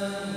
Amen.